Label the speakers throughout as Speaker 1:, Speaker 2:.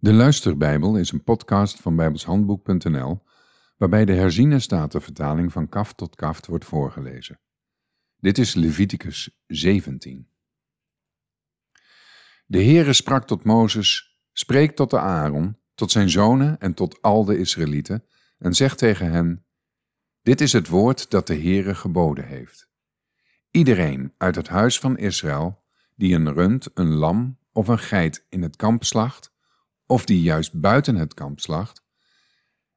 Speaker 1: De Luisterbijbel is een podcast van bijbelshandboek.nl waarbij de herziene statenvertaling van kaft tot kaft wordt voorgelezen. Dit is Leviticus 17. De Heere sprak tot Mozes, spreek tot de Aaron, tot zijn zonen en tot al de Israëlieten en zeg tegen hen, dit is het woord dat de Heere geboden heeft. Iedereen uit het huis van Israël die een rund, een lam of een geit in het kamp slacht, of die juist buiten het kamp slacht,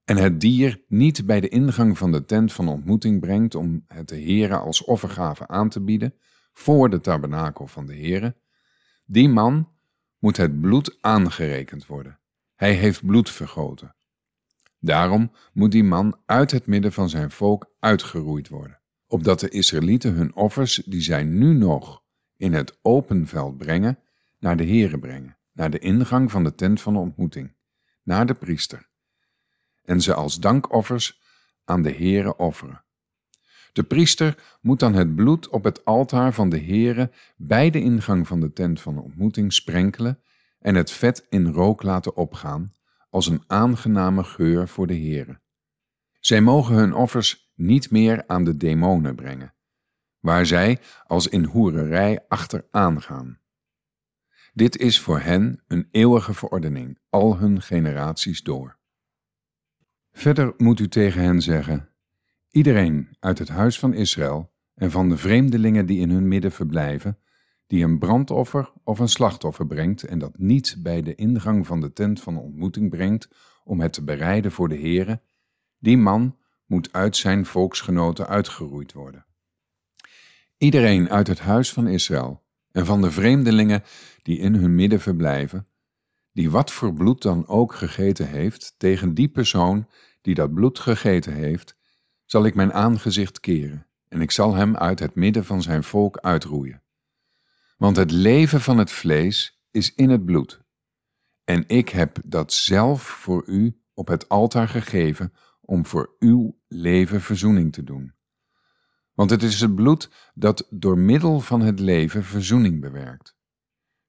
Speaker 1: en het dier niet bij de ingang van de tent van ontmoeting brengt om het de Heere als offergave aan te bieden voor de tabernakel van de Heere, die man moet het bloed aangerekend worden. Hij heeft bloed vergoten. Daarom moet die man uit het midden van zijn volk uitgeroeid worden, opdat de Israëlieten hun offers, die zij nu nog in het open veld brengen, naar de Heere brengen naar de ingang van de tent van de ontmoeting, naar de priester, en ze als dankoffers aan de Heere offeren. De priester moet dan het bloed op het altaar van de Heere bij de ingang van de tent van de ontmoeting sprenkelen en het vet in rook laten opgaan als een aangename geur voor de Heere. Zij mogen hun offers niet meer aan de demonen brengen, waar zij als in hoererij achteraan gaan. Dit is voor hen een eeuwige verordening, al hun generaties door. Verder moet u tegen hen zeggen: Iedereen uit het huis van Israël en van de vreemdelingen die in hun midden verblijven, die een brandoffer of een slachtoffer brengt en dat niet bij de ingang van de tent van ontmoeting brengt om het te bereiden voor de Heere, die man moet uit zijn volksgenoten uitgeroeid worden. Iedereen uit het huis van Israël en van de vreemdelingen die in hun midden verblijven, die wat voor bloed dan ook gegeten heeft, tegen die persoon die dat bloed gegeten heeft, zal ik mijn aangezicht keren en ik zal hem uit het midden van zijn volk uitroeien. Want het leven van het vlees is in het bloed. En ik heb dat zelf voor u op het altaar gegeven om voor uw leven verzoening te doen. Want het is het bloed dat door middel van het leven verzoening bewerkt.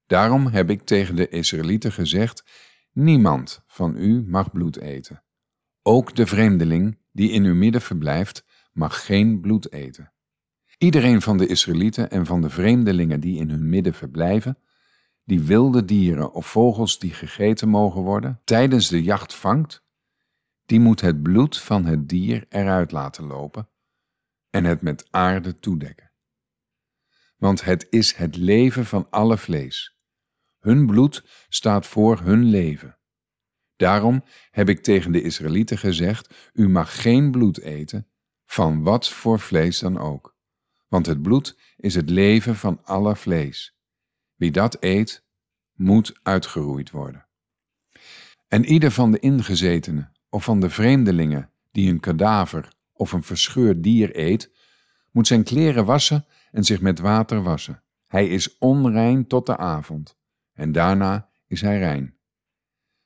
Speaker 1: Daarom heb ik tegen de Israëlieten gezegd: Niemand van u mag bloed eten. Ook de vreemdeling die in uw midden verblijft, mag geen bloed eten. Iedereen van de Israëlieten en van de vreemdelingen die in hun midden verblijven, die wilde dieren of vogels die gegeten mogen worden, tijdens de jacht vangt, die moet het bloed van het dier eruit laten lopen en het met aarde toedekken. Want het is het leven van alle vlees. Hun bloed staat voor hun leven. Daarom heb ik tegen de Israëlieten gezegd: U mag geen bloed eten, van wat voor vlees dan ook. Want het bloed is het leven van alle vlees. Wie dat eet, moet uitgeroeid worden. En ieder van de ingezetenen of van de vreemdelingen die een kadaver of een verscheurd dier eet, moet zijn kleren wassen en zich met water wassen. Hij is onrein tot de avond, en daarna is hij rein.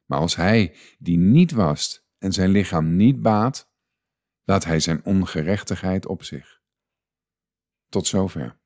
Speaker 1: Maar als hij die niet wast en zijn lichaam niet baat, laat hij zijn ongerechtigheid op zich. Tot zover.